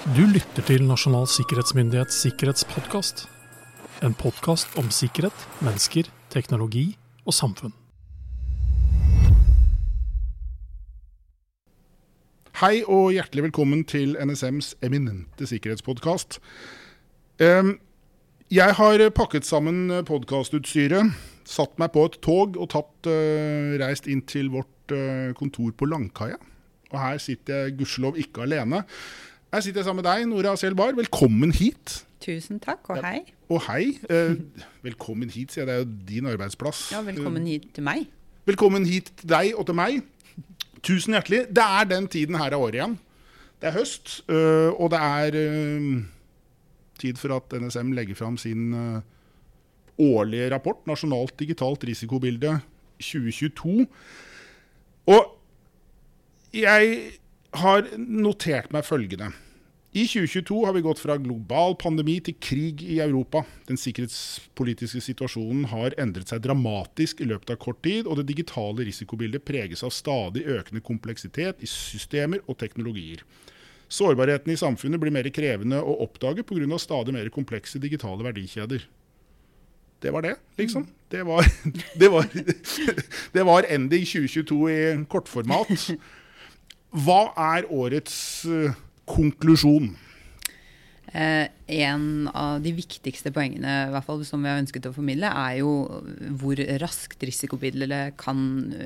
Du lytter til Nasjonal sikkerhetsmyndighets sikkerhetspodkast. En podkast om sikkerhet, mennesker, teknologi og samfunn. Hei og hjertelig velkommen til NSMs eminente sikkerhetspodkast. Jeg har pakket sammen podkastutstyret, satt meg på et tog og tatt, eh, reist inn til vårt eh, kontor på Langkaia. Og her sitter jeg gudskjelov ikke alene. Her sitter jeg sammen med deg, Nora Selbar. Velkommen hit. Tusen takk, og hei. Og hei. Eh, velkommen hit, sier jeg. Det er jo din arbeidsplass. Ja, velkommen hit til meg. Velkommen hit til deg og til meg. Tusen hjertelig. Det er den tiden her av året igjen. Det er høst, øh, og det er øh, tid for at NSM legger fram sin øh, årlige rapport, Nasjonalt digitalt risikobilde 2022. Og jeg har notert meg følgende. I 2022 har vi gått fra global pandemi til krig i Europa. Den sikkerhetspolitiske situasjonen har endret seg dramatisk i løpet av kort tid, og det digitale risikobildet preges av stadig økende kompleksitet i systemer og teknologier. Sårbarheten i samfunnet blir mer krevende å oppdage pga. stadig mer komplekse digitale verdikjeder. Det var det, liksom. Det var, det var, det var ending 2022 i kortformat. Hva er årets eh, konklusjon? Eh, en av de viktigste poengene i hvert fall, som vi har ønsket å formidle, er jo hvor raskt risikobildet kan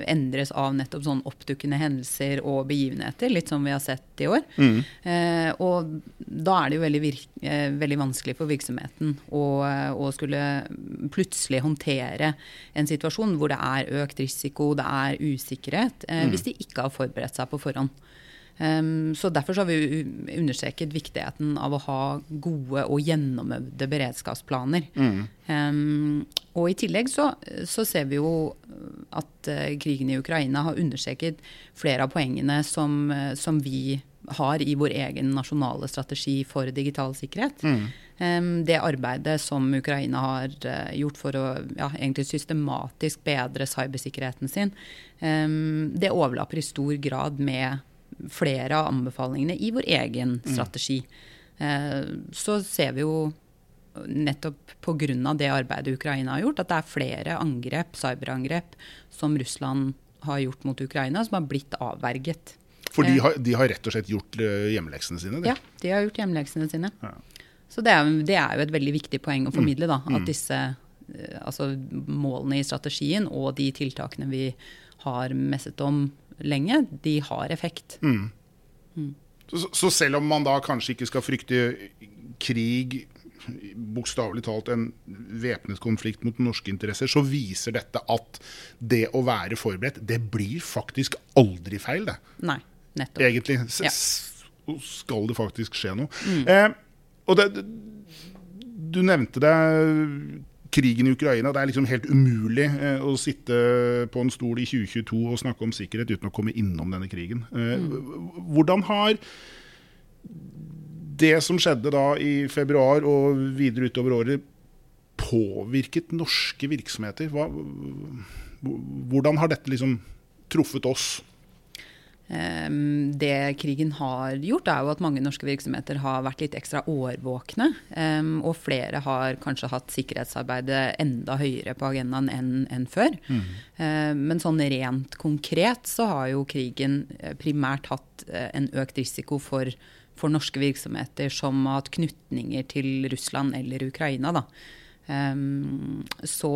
endres av nettopp sånn oppdukkende hendelser og begivenheter, litt som vi har sett i år. Mm. Eh, og da er det jo veldig, eh, veldig vanskelig for virksomheten å, å skulle plutselig håndtere en situasjon hvor det er økt risiko, det er usikkerhet, eh, hvis de ikke har forberedt seg på forhånd. Um, så Derfor så har vi understreket viktigheten av å ha gode og gjennomøvde beredskapsplaner. Mm. Um, og I tillegg så, så, ser vi jo at uh, krigen i Ukraina har understreket flere av poengene som, uh, som, vi har i vår egen nasjonale strategi for digital sikkerhet. Mm. Um, det arbeidet som Ukraina har uh, gjort for å ja, egentlig systematisk bedre cybersikkerheten sin, det overlapper i stor grad med flere av anbefalingene i vår egen strategi. Mm. Så ser vi jo nettopp pga. det arbeidet Ukraina har gjort, at det er flere angrep, cyberangrep som Russland har gjort mot Ukraina, som har blitt avverget. For de har, de har rett og slett gjort hjemmeleksene hjemleksene sine? De. Ja, de har gjort hjemleksene sine. Ja. Så det er, det er, jo et veldig viktig poeng å formidle. da, Mm. At disse altså, målene i strategien og de tiltakene vi har messet om lenge, de har effekt. Mm. Så, så selv om man da kanskje ikke skal frykte krig, bokstavelig talt en væpnet konflikt mot norske interesser, så viser dette at det å være forberedt, det blir faktisk aldri feil, det. Nei, nettopp. Egentlig. S Ja. skal det faktisk skje noe. Eh, og det, du nevnte det krigen i Ukraina. Det er liksom helt umulig eh, å sitte på en stol i 2022 og snakke om sikkerhet uten å komme innom denne krigen. Eh, Hvordan har det som skjedde da i februar og videre utover året, påvirket norske virksomheter? Hva, hvordan har dette liksom truffet oss? Um, det krigen har gjort, er jo at mange norske virksomheter har vært litt ekstra årvåkne. Um, og flere har kanskje hatt sikkerhetsarbeidet enda høyere på agendaen enn før. Mm. men sånn rent konkret så har jo krigen eh, primært hatt eh, en økt risiko for, for norske virksomheter som har hatt knytninger til Russland eller Ukraina. da. Um, så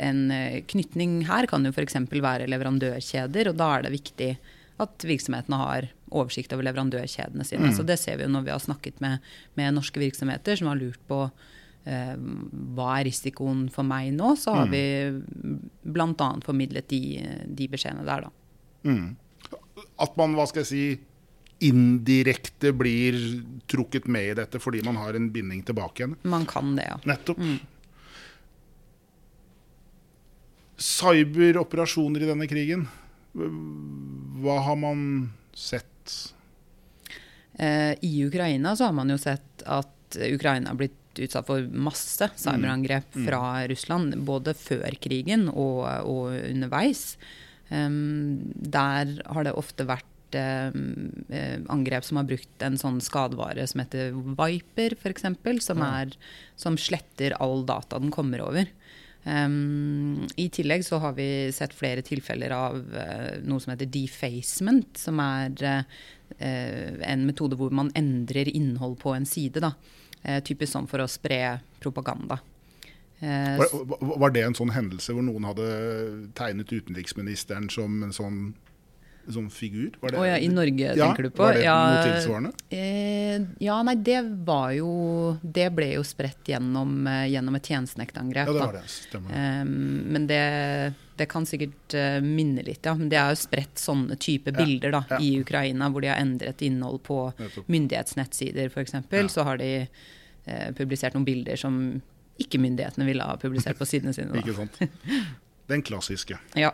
en eh, knytning her kan jo f.eks. være leverandørkjeder, og da er det viktig at virksomhetene har oversikt over leverandørkjedene sine. Så Det ser vi jo når vi har snakket med, med norske virksomheter som har lurt på eh, hva er risikoen for meg nå. Så har vi bl.a. formidlet de, de beskjedene der, da. At man, hva skal jeg si, indirekte blir trukket med i dette fordi man har en binding tilbake igjen. Man kan det, ja. Nettopp. Cyberoperasjoner i denne krigen, hva har man sett? Eh, I Ukraina så har man jo sett at Ukraina har blitt utsatt for masse cyberangrep fra Russland, både før krigen og, og underveis. Um, der har det ofte vært eh, angrep som har brukt en sånn skadevare som heter Viper, f.eks., som, er, som sletter all data den kommer over. Um, I tillegg så har vi sett flere tilfeller av uh, noe som heter defacement, som er uh, en metode hvor man endrer innhold på en side. Da. Uh, typisk sånn for å spre propaganda. Var, var, det en sånn hendelse hvor noen hadde tegnet utenriksministeren som en sånn sånn figur? Var det, oh, ja, I Norge, ja, tenker du på? Var det ja, noe tilsvarende? Eh, ja, nei, det var jo Det ble jo spredt gjennom, eh, gjennom et tjenestenektangrep. Ja, det var det, stemmer. Eh, men det, det, kan sikkert uh, minne litt, ja. Men det er jo spredt sånne type bilder da, i Ukraina, hvor de har endret innhold på myndighetsnettsider, f.eks. Så har de eh, publisert noen bilder som ikke myndighetene ville ha publisert på sidene sine. Ikke sant. Den klassiske. Ja.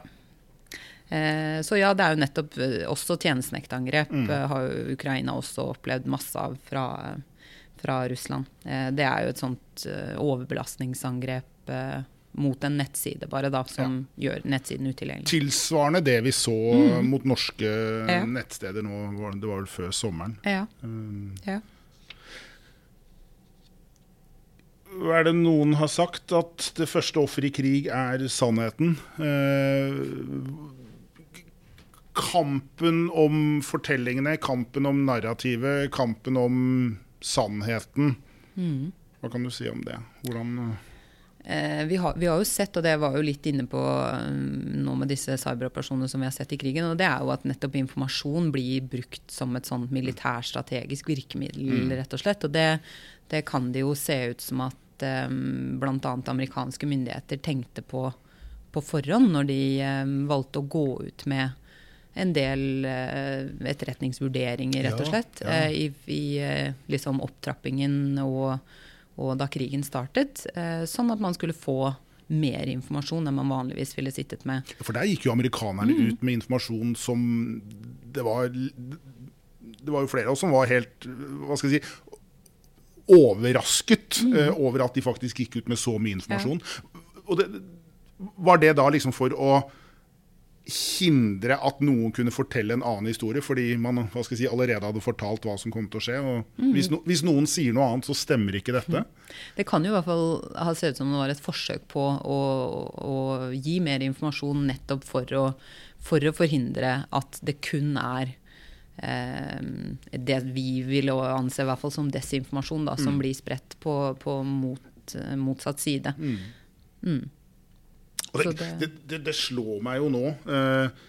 Eh, så ja, det er jo nettopp eh, også tjenestenektangrep mm. Eh, har jo Ukraina også opplevd masse av fra, fra Russland. Det er jo et sånt overbelastningsangrep mot en nettside, bare da, som ja. gjør nettsiden utilgjengelig. Tilsvarende det vi så mm. mot norske ja. nettsteder nå, det var vel før sommeren. Ja. Ja. er det noen har sagt at det første offeret i krig er sannheten. Eh, kampen om fortellingene, kampen om narrativet, kampen om sannheten. Mm. Hva kan du si om det? Hvordan eh, vi, har, vi, har, jo sett, og det var jo litt inne på um, nå med disse cyberoperasjonene som vi har sett i krigen, og det er jo at nettopp informasjon blir brukt som et sånn militærstrategisk virkemiddel, mm. rett og slett. Og det, det, kan det jo se ut som at um, bl.a. amerikanske myndigheter tenkte på på forhånd når de um, valgte å gå ut med en del uh, etterretningsvurderinger, rett og slett, ja, ja. Uh, i, i uh, liksom opptrappingen og, og, da krigen startet. sånn at man skulle få mer informasjon enn man vanligvis ville sittet med. For der gikk jo amerikanerne mm. ut med informasjon som det var Det var jo flere av oss som var helt hva skal jeg si, overrasket mm. over at de faktisk gikk ut med så mye informasjon. Ja. Og det, var det da liksom for å hindre at noen kunne fortelle en annen historie, fordi man si, allerede hadde fortalt hva som kom til å skje. Mm. Hvis, no, hvis, noen sier noe annet, så stemmer ikke dette. Mm. Det kan jo i hvert fall ha sett ut som det var et forsøk på å, å gi mer informasjon nettopp for å, for å, forhindre at det kun er eh, det vi vil anse i hvert fall som desinformasjon, da, som mm. blir spredt på, på mot, motsatt side. Mm. Mm. Det, det, det, det, slår meg jo nå eh,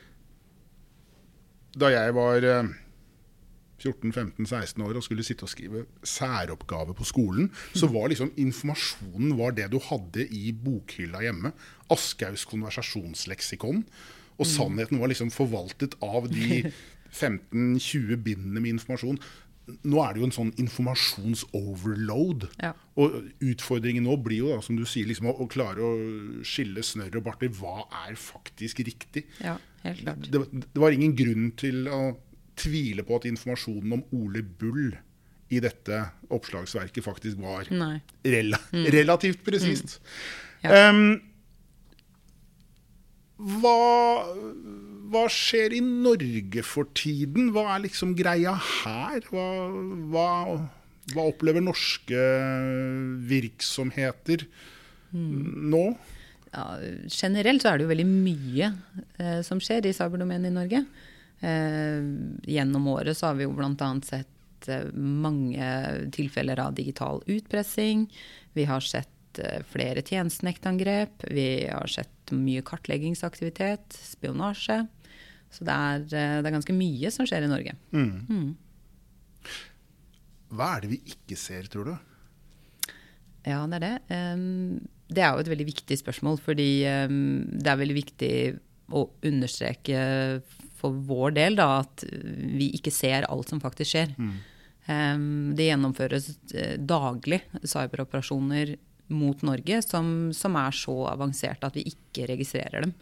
Da jeg var eh, 14-15-16 år og skulle sitte og skrive særoppgave på skolen, så var liksom informasjonen var det du hadde i bokhylla hjemme. Aschehougs konversasjonsleksikon. Og mm. sannheten var liksom forvaltet av de 15-20 bindene med informasjon nå er det jo en sånn informasjonsoverload. Ja. Og utfordringen nå blir jo, da, som du sier, liksom, å, å, klare å skille snørr og barter. Hva er faktisk riktig? Ja, helt klart. Det, det, var ingen grunn til å tvile på at informasjonen om Ole Bull i dette oppslagsverket faktisk var rela mm. relativt presist. Mm. Ja. Um, hva hva skjer i Norge for tiden? Hva er liksom greia her? Hva, hva, hva opplever norske virksomheter mm. nå? Ja, generelt så er det jo veldig mye eh, som skjer i cyberdomenet i Norge. Eh, gjennom året så har vi jo bl.a. sett eh, mange tilfeller av digital utpressing. Vi har sett eh, flere tjenestenektangrep. Vi har sett mye kartleggingsaktivitet, spionasje. Så det er, eh, det er, ganske mye som skjer i Norge. Mm. Mm. Hva er det vi ikke ser, tror du? Ja, det er det. Det er jo et veldig viktig spørsmål, fordi det er veldig viktig å understreke for vår del da, at vi ikke ser alt som faktisk skjer. Mm. Det gjennomføres eh, daglig cyberoperasjoner mot Norge som, som, er så avanserte at vi ikke registrerer dem.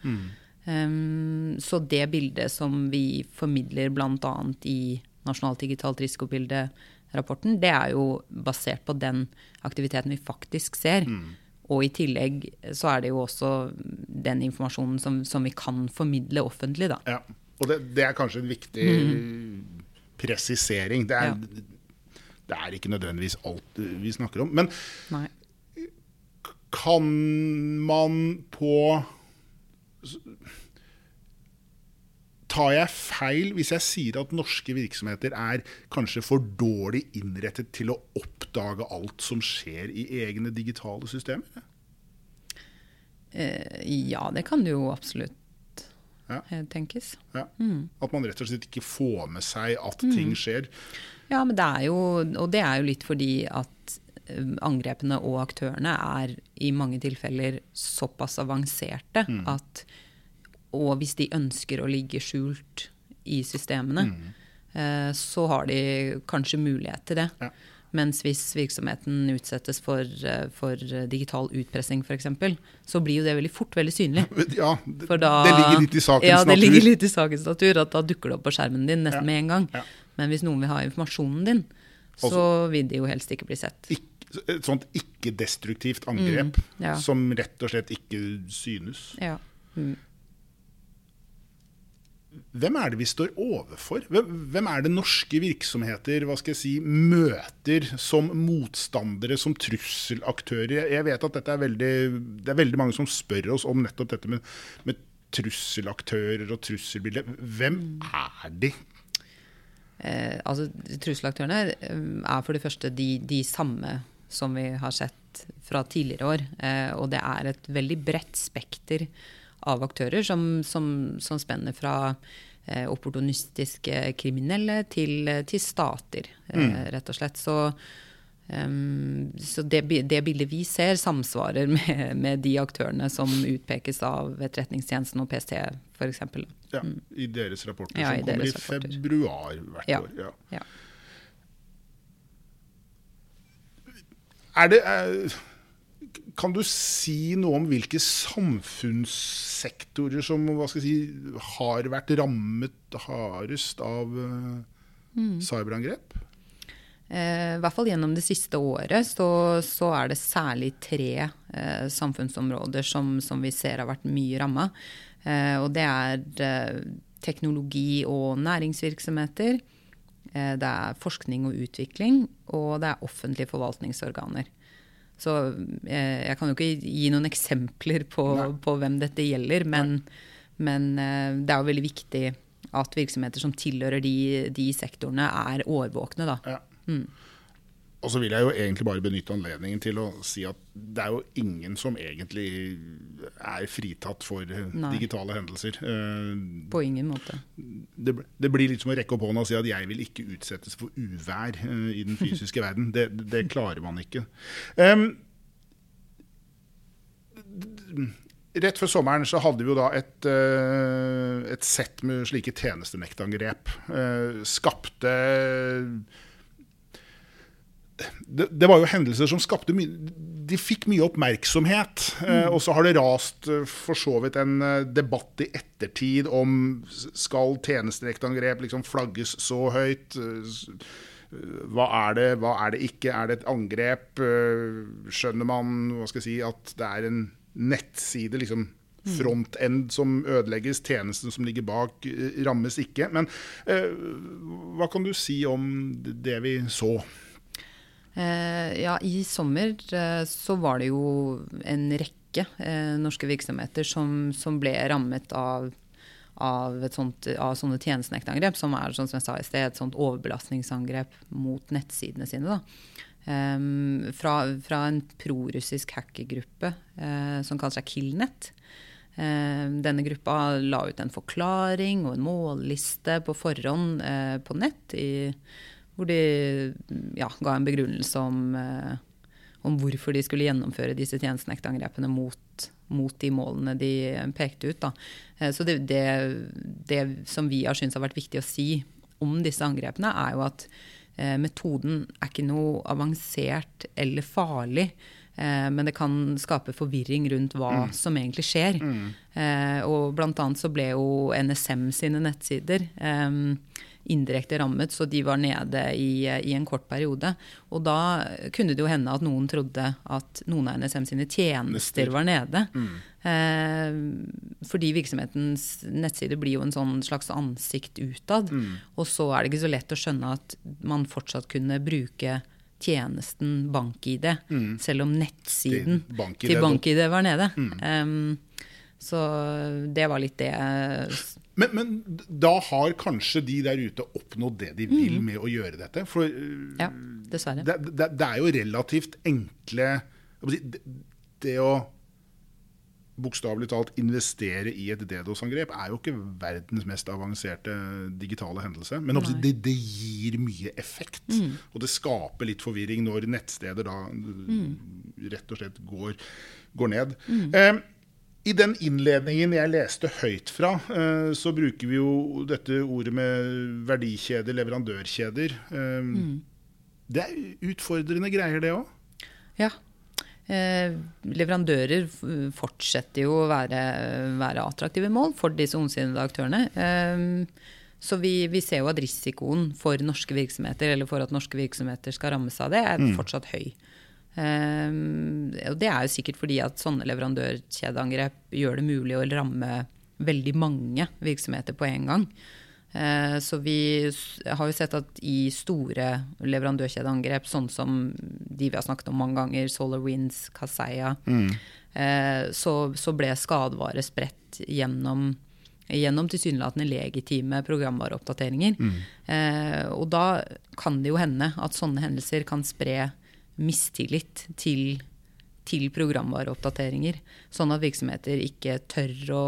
Um, så det bildet som vi formidler bl.a. i Nasjonalt digitalt risikobilde-rapporten, det er jo basert på den aktiviteten vi faktisk ser. Mm. Og i tillegg så er det jo også den informasjonen som, som vi kan formidle offentlig, da. Ja. Og det, det, er kanskje en viktig mm. presisering. Det er, ja. det er, ikke nødvendigvis alt vi snakker om. Men Nei. kan man på Tar jeg feil hvis jeg sier at norske virksomheter er kanskje for dårlig innrettet til å oppdage alt som skjer i egne digitale systemer? Eh, ja, det kan det jo absolutt ja. Eh, tenkes. Ja. Mm. At man rett og slett ikke får med seg at mm. ting skjer. Ja, men det er jo, og det er jo litt fordi at angrepene og aktørene er i mange tilfeller såpass avanserte mm. at og hvis de ønsker å ligge skjult i systemene, mm. eh, så har de kanskje mulighet til det. Ja. Mens hvis virksomheten utsettes for, eh, for digital utpressing f.eks., så blir jo det veldig fort veldig synlig. Ja, det, da, det ligger litt i sakens natur. ja, natur. det ligger litt i sakens natur at da dukker det opp på skjermen din nesten ja. med en gang. Ja. Men hvis noen vil ha informasjonen din, så vil de jo helst ikke bli sett. Ikke, et sånt ikke-destruktivt angrep mm, ja. som rett og slett ikke synes. Ja. Mm hvem er det vi står overfor? Hvem er det norske virksomheter hva skal jeg si, møter som motstandere, som trusselaktører? Jeg vet at er veldig, det er veldig mange som spør oss om nettopp dette med, med trusselaktører og trusselbilder. Hvem er de? Eh, altså, Trusselaktørene eh, er for det første de, de, samme som vi har sett fra tidligere år. Eh, og det er et veldig bredt spekter av aktører som, som, som spenner fra eh, opportunistiske kriminelle til, til stater, eh, mm. rett og slett. Så, um, så det, det, bildet vi ser, samsvarer med, med, de aktørene som utpekes av Etterretningstjenesten og PST, f.eks. Ja, mm. I deres rapporter, ja, som kommer i februar hvert ja. år. Ja. ja. Er det... Er kan du si noe om hvilke samfunnssektorer som si, har vært rammet hardest av uh, mm. cyberangrep? Eh, I hvert fall gjennom det siste året så, så er det særlig tre eh, samfunnsområder som, som, vi ser har vært mye ramma. Eh, og det er eh, teknologi- og næringsvirksomheter. Eh, det er forskning og utvikling, og det er offentlige forvaltningsorganer. Så eh, jeg kan jo ikke gi noen eksempler på, på hvem dette gjelder, men, men, eh, det er jo veldig viktig at virksomheter som tilhører de, de sektorene, er årvåkne. Da. Ja. Mm. Og så vil jeg jo egentlig bare benytte anledningen til å si at det er jo ingen som egentlig er fritatt for Nei. digitale hendelser. Eh, På ingen måte. Det, det, blir litt som å rekke opp hånda og si at jeg vil ikke utsettes for uvær uh, i den fysiske verden. Det, det, klarer man ikke. Um, rett før sommeren så hadde vi jo da et, et sett med slike tjenestenektangrep. Skapte det, det, var jo hendelser som skapte mye De fikk mye oppmerksomhet. Eh, mm. og så har det rast eh, for så vidt en eh, debatt i ettertid om skal tjenesterektangrep liksom flagges så høyt. Hva er det, hva er det ikke? Er det et angrep? Skjønner man hva skal jeg si, at det er en nettside, liksom frontend som ødelegges, tjenesten som ligger bak rammes ikke. Men eh, hva kan du si om det vi så? Eh, ja, i sommer eh, så var det jo en rekke eh, norske virksomheter som, som ble rammet av, av, sånt, av sånne tjenestenektangrep, som er sånn som jeg sa i sted, et sånt overbelastningsangrep mot nettsidene sine. Um, fra, fra, en prorussisk hackergruppe uh, som kaller seg Killnet. Uh, denne gruppa la ut en forklaring og en målliste på forhånd uh, på nett i hvor de ja, ga en begrunnelse om, eh, om, hvorfor de skulle gjennomføre disse tjenestenektangrepene mot, mot de målene de pekte ut. Da. Eh, så det, det, det, som vi har syntes har vært viktig å si om disse angrepene, er jo at eh, metoden er ikke noe avansert eller farlig. Men det kan skape forvirring rundt hva mm. som egentlig skjer. Mm. Eh, og blant annet så ble jo NSM sine nettsider eh, indirekte rammet, så de var nede i, i, en kort periode. Og da kunne det jo hende at noen trodde at noen av NSM sine tjenester var nede. Mm. Eh, fordi virksomhetens nettsider blir jo en sånn slags ansikt utad. Mm. Og så er det ikke så lett å skjønne at man fortsatt kunne bruke tjenesten BankID, mm. selv om nettsiden til BankID, til BankID var nede. Um, så det var litt det men, men, da har kanskje de der ute oppnådd det de vil mm. med å gjøre dette? For ja, dessverre. Det, det, det er jo relativt enkle det, det å bokstavelig talt investere i et DDoS-angrep er jo ikke verdens mest avanserte digitale hendelse. Men det, det, gir mye effekt. Mm. Og det skaper litt forvirring når nettsteder da mm. rett og slett går, går ned. Mm. Eh, i den innledningen jeg leste høyt fra, eh, så bruker vi jo dette ordet med verdikjeder, leverandørkjeder. Eh, mm. Det er utfordrende greier, det òg? Ja. Eh, leverandører fortsetter jo å være, være, attraktive mål for disse ondsinnede aktørene. Eh, så vi, vi, ser jo at risikoen for norske virksomheter, eller for at norske virksomheter skal rammes av det, er mm. fortsatt høy. Um, og det er jo sikkert fordi at sånne leverandørkjedeangrep gjør det mulig å ramme veldig mange virksomheter på en gang. Uh, så vi har jo sett at i store leverandørkjedeangrep, sånn som de vi har snakket om mange ganger, Solar Winds, Kaseya, mm. uh, så, så, ble skadevare spredt gjennom gjennom tilsynelatende legitime programvareoppdateringer. Mm. Uh, og da kan det jo hende at sånne hendelser kan spre mistillit til, til programvareoppdateringer. Sånn at virksomheter ikke tør å,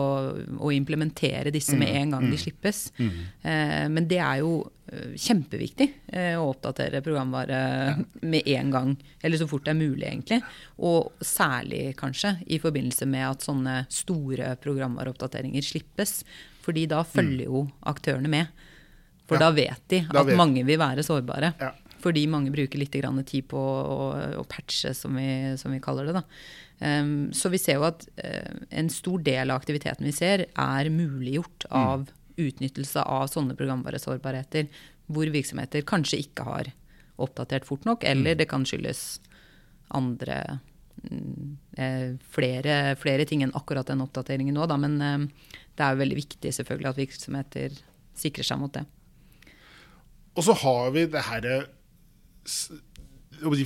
å implementere disse med mm, en gang de mm, slippes. Mm. Eh, men det er jo eh, kjempeviktig eh, å oppdatere programvare med en gang. Eller så fort det er mulig, egentlig. Og særlig kanskje i forbindelse med at sånne store programvareoppdateringer slippes. Fordi da følger jo aktørene med. For ja, da vet de at vet. mange vil være sårbare. Ja. Fordi mange bruker litt tid på å, å patche, som vi, som vi, kaller det. Um, så vi ser jo at uh, en stor del av aktiviteten vi ser, er muliggjort mm. av utnyttelse av sånne programvaresårbarheter, hvor virksomheter kanskje ikke har oppdatert fort nok, eller mm. det kan skyldes andre mm, eh, flere, flere, ting enn akkurat den oppdateringen nå, da. Men eh, det er jo veldig viktig selvfølgelig at virksomheter sikrer seg mot det. Og så har vi det herre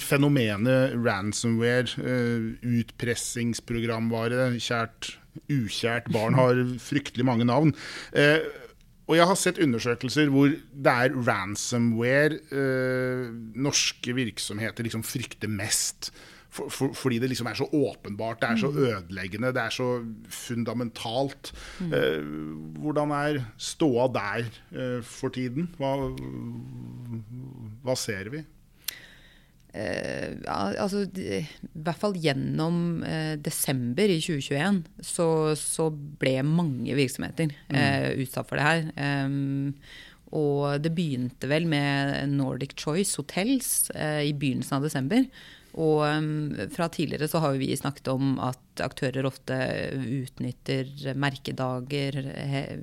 fenomenet ransomware, uh, utpressingsprogramvare, kjært, ukjært barn har fryktelig mange navn. Uh, og jeg har sett undersøkelser hvor det er ransomware uh, norske virksomheter liksom frykter mest. For, for, fordi det liksom er så åpenbart, det er så mm. ødeleggende, det er så fundamentalt. Mm. Eh, hvordan er ståa der eh, for tiden? Hva, hva ser vi? Eh, altså, I hvert fall gjennom eh, desember i 2021 så, så ble mange virksomheter mm. eh, utsatt for det her. Um, og det begynte vel med Nordic Choice Hotels eh, i begynnelsen av desember. Og um, fra tidligere så har vi snakket om at aktører ofte utnytter merkedager,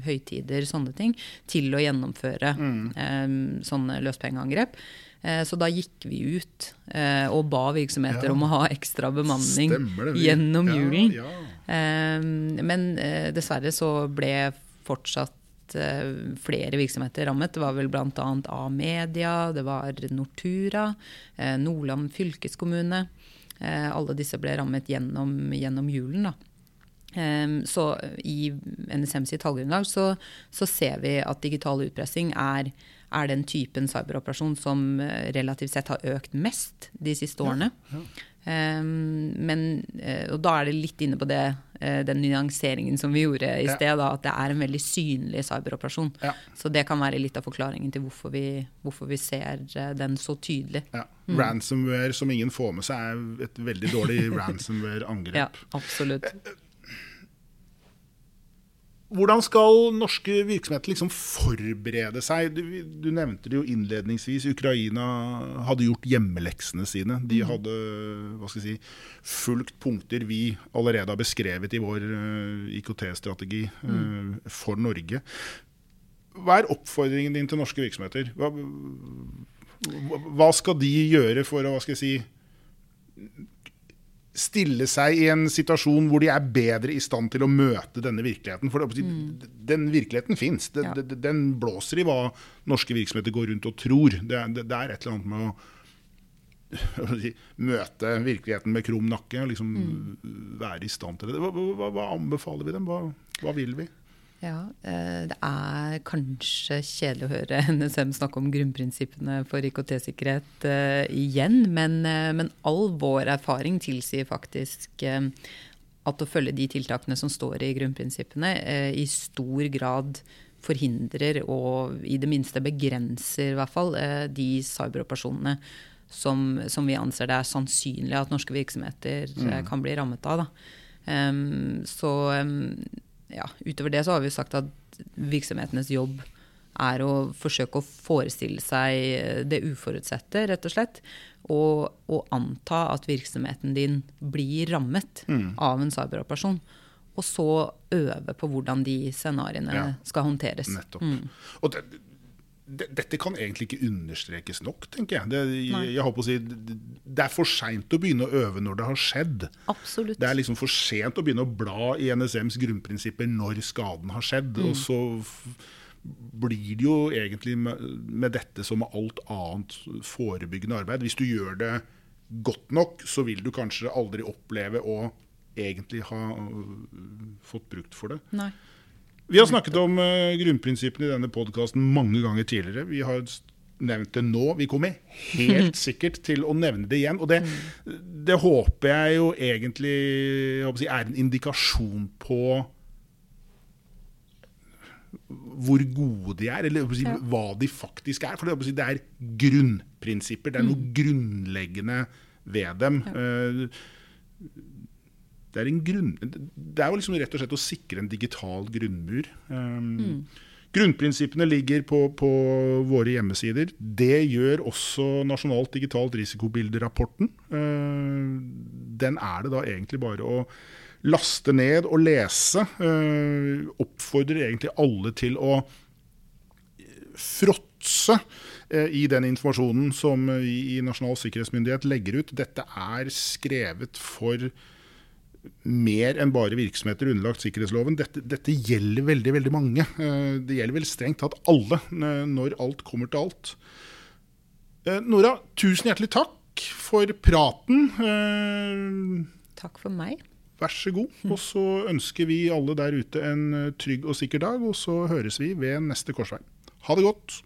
høytider, sånne ting, til å gjennomføre mm. um, sånne løspengeangrep. Eh, så da gikk vi ut eh, og ba virksomheter ja. om å ha ekstra bemanning gjennom julen. Ja, ja. Eh, men dessverre så ble fortsatt flere virksomheter rammet. Det var vel bl.a. A-media, det var Nortura, Nordland fylkeskommune. Alle disse ble rammet gjennom, gjennom julen. da. Så i NSM sitt tallgrunnlag så, så, ser vi at digital utpressing er er den typen cyberoperasjon som eh, relativt sett har økt mest de siste årene. Ja, ja. Um, men, eh, og da er det litt inne på det, eh, den nyanseringen som vi gjorde i sted, da, at det er en veldig synlig cyberoperasjon. Ja. Så det kan være litt av forklaringen til hvorfor vi, hvorfor vi ser den så tydelig. Ja. Mm. Ransomware som ingen får med seg, er et veldig dårlig ransomware-angrep. ja, absolutt. Hvordan skal norske virksomheter liksom forberede seg? Du, du, nevnte det jo innledningsvis. Ukraina hadde gjort hjemmeleksene sine. De mm. hadde hva skal jeg si, fulgt punkter vi allerede har beskrevet i vår uh, IKT-strategi uh, mm. for Norge. hva er oppfordringen din til norske virksomheter? Hva, hva skal de gjøre for å hva skal jeg si, stille seg i en situasjon hvor de er bedre i stand til å møte denne virkeligheten? For det, Den virkeligheten fins. Den, Ja. den blåser i hva norske virksomheter går rundt og tror. Det, er- det, det er et eller annet med å møte virkeligheten med krum nakke liksom være i stand til det. Hva, hva, hva anbefaler vi dem? Hva, hva vil vi? Ja, eh, Det er kanskje kjedelig å høre NSM snakke om grunnprinsippene for IKT-sikkerhet eh, igjen, men, eh, men all vår erfaring tilsier faktisk at å følge de tiltakene som står i grunnprinsippene, i stor grad forhindrer og i det minste begrenser i hvert fall de cyberoperasjonene som, som vi anser det er sannsynlig at norske virksomheter mm. kan bli rammet av. Da. Um, så em, ja, utover det så har vi sagt at virksomhetenes jobb er å forsøke å forestille seg det uforutsette, rett og slett. Og, og anta at virksomheten din blir rammet av en cyberoperasjon. Og så øve på hvordan de scenarioene Ja. skal håndteres. Nettopp. Og det, det, dette kan egentlig ikke understrekes nok, tenker jeg. Det, jeg, jeg si, det er for seint å begynne å øve når det har skjedd. Absolutt. Det er liksom for sent å begynne å bla i NSMs grunnprinsipper når skaden har skjedd. Og så blir det jo egentlig med, med dette som med alt annet forebyggende arbeid. Hvis du gjør det godt nok, så vil du kanskje aldri oppleve å egentlig ha øh, fått brukt for det. Nei. Vi har snakket om uh, grunnprinsippene i denne podkasten mange ganger tidligere. Vi har nevnt det nå. Vi kommer helt sikkert til å nevne det igjen. Og det, det håper jeg jo egentlig jeg si, er en indikasjon på hvor gode de er, eller si, hva de faktisk er. For si, det er grunnprinsipper. Det er noe grunnleggende ved dem. Eh, det er, en grunn, det er jo liksom rett og slett å sikre en digital grunnmur. Um, Grunnprinsippene ligger på, på våre hjemmesider. Det gjør også Nasjonalt digitalt risikobilde-rapporten. Uh, den er det da egentlig bare å laste ned og lese. Uh, oppfordrer egentlig alle til å fråtse uh, i den informasjonen som vi i Nasjonal sikkerhetsmyndighet legger ut. Dette er skrevet for mer enn bare virksomheter underlagt sikkerhetsloven. Dette, dette gjelder veldig veldig mange. Eh, Det gjelder vel strengt tatt alle, eh, når alt kommer til alt. Eh, Nora, tusen hjertelig takk for praten. Takk for meg. Vær så god. Og så ønsker vi alle der ute en trygg og sikker dag, og så høres vi ved neste korsvei. Ha det godt.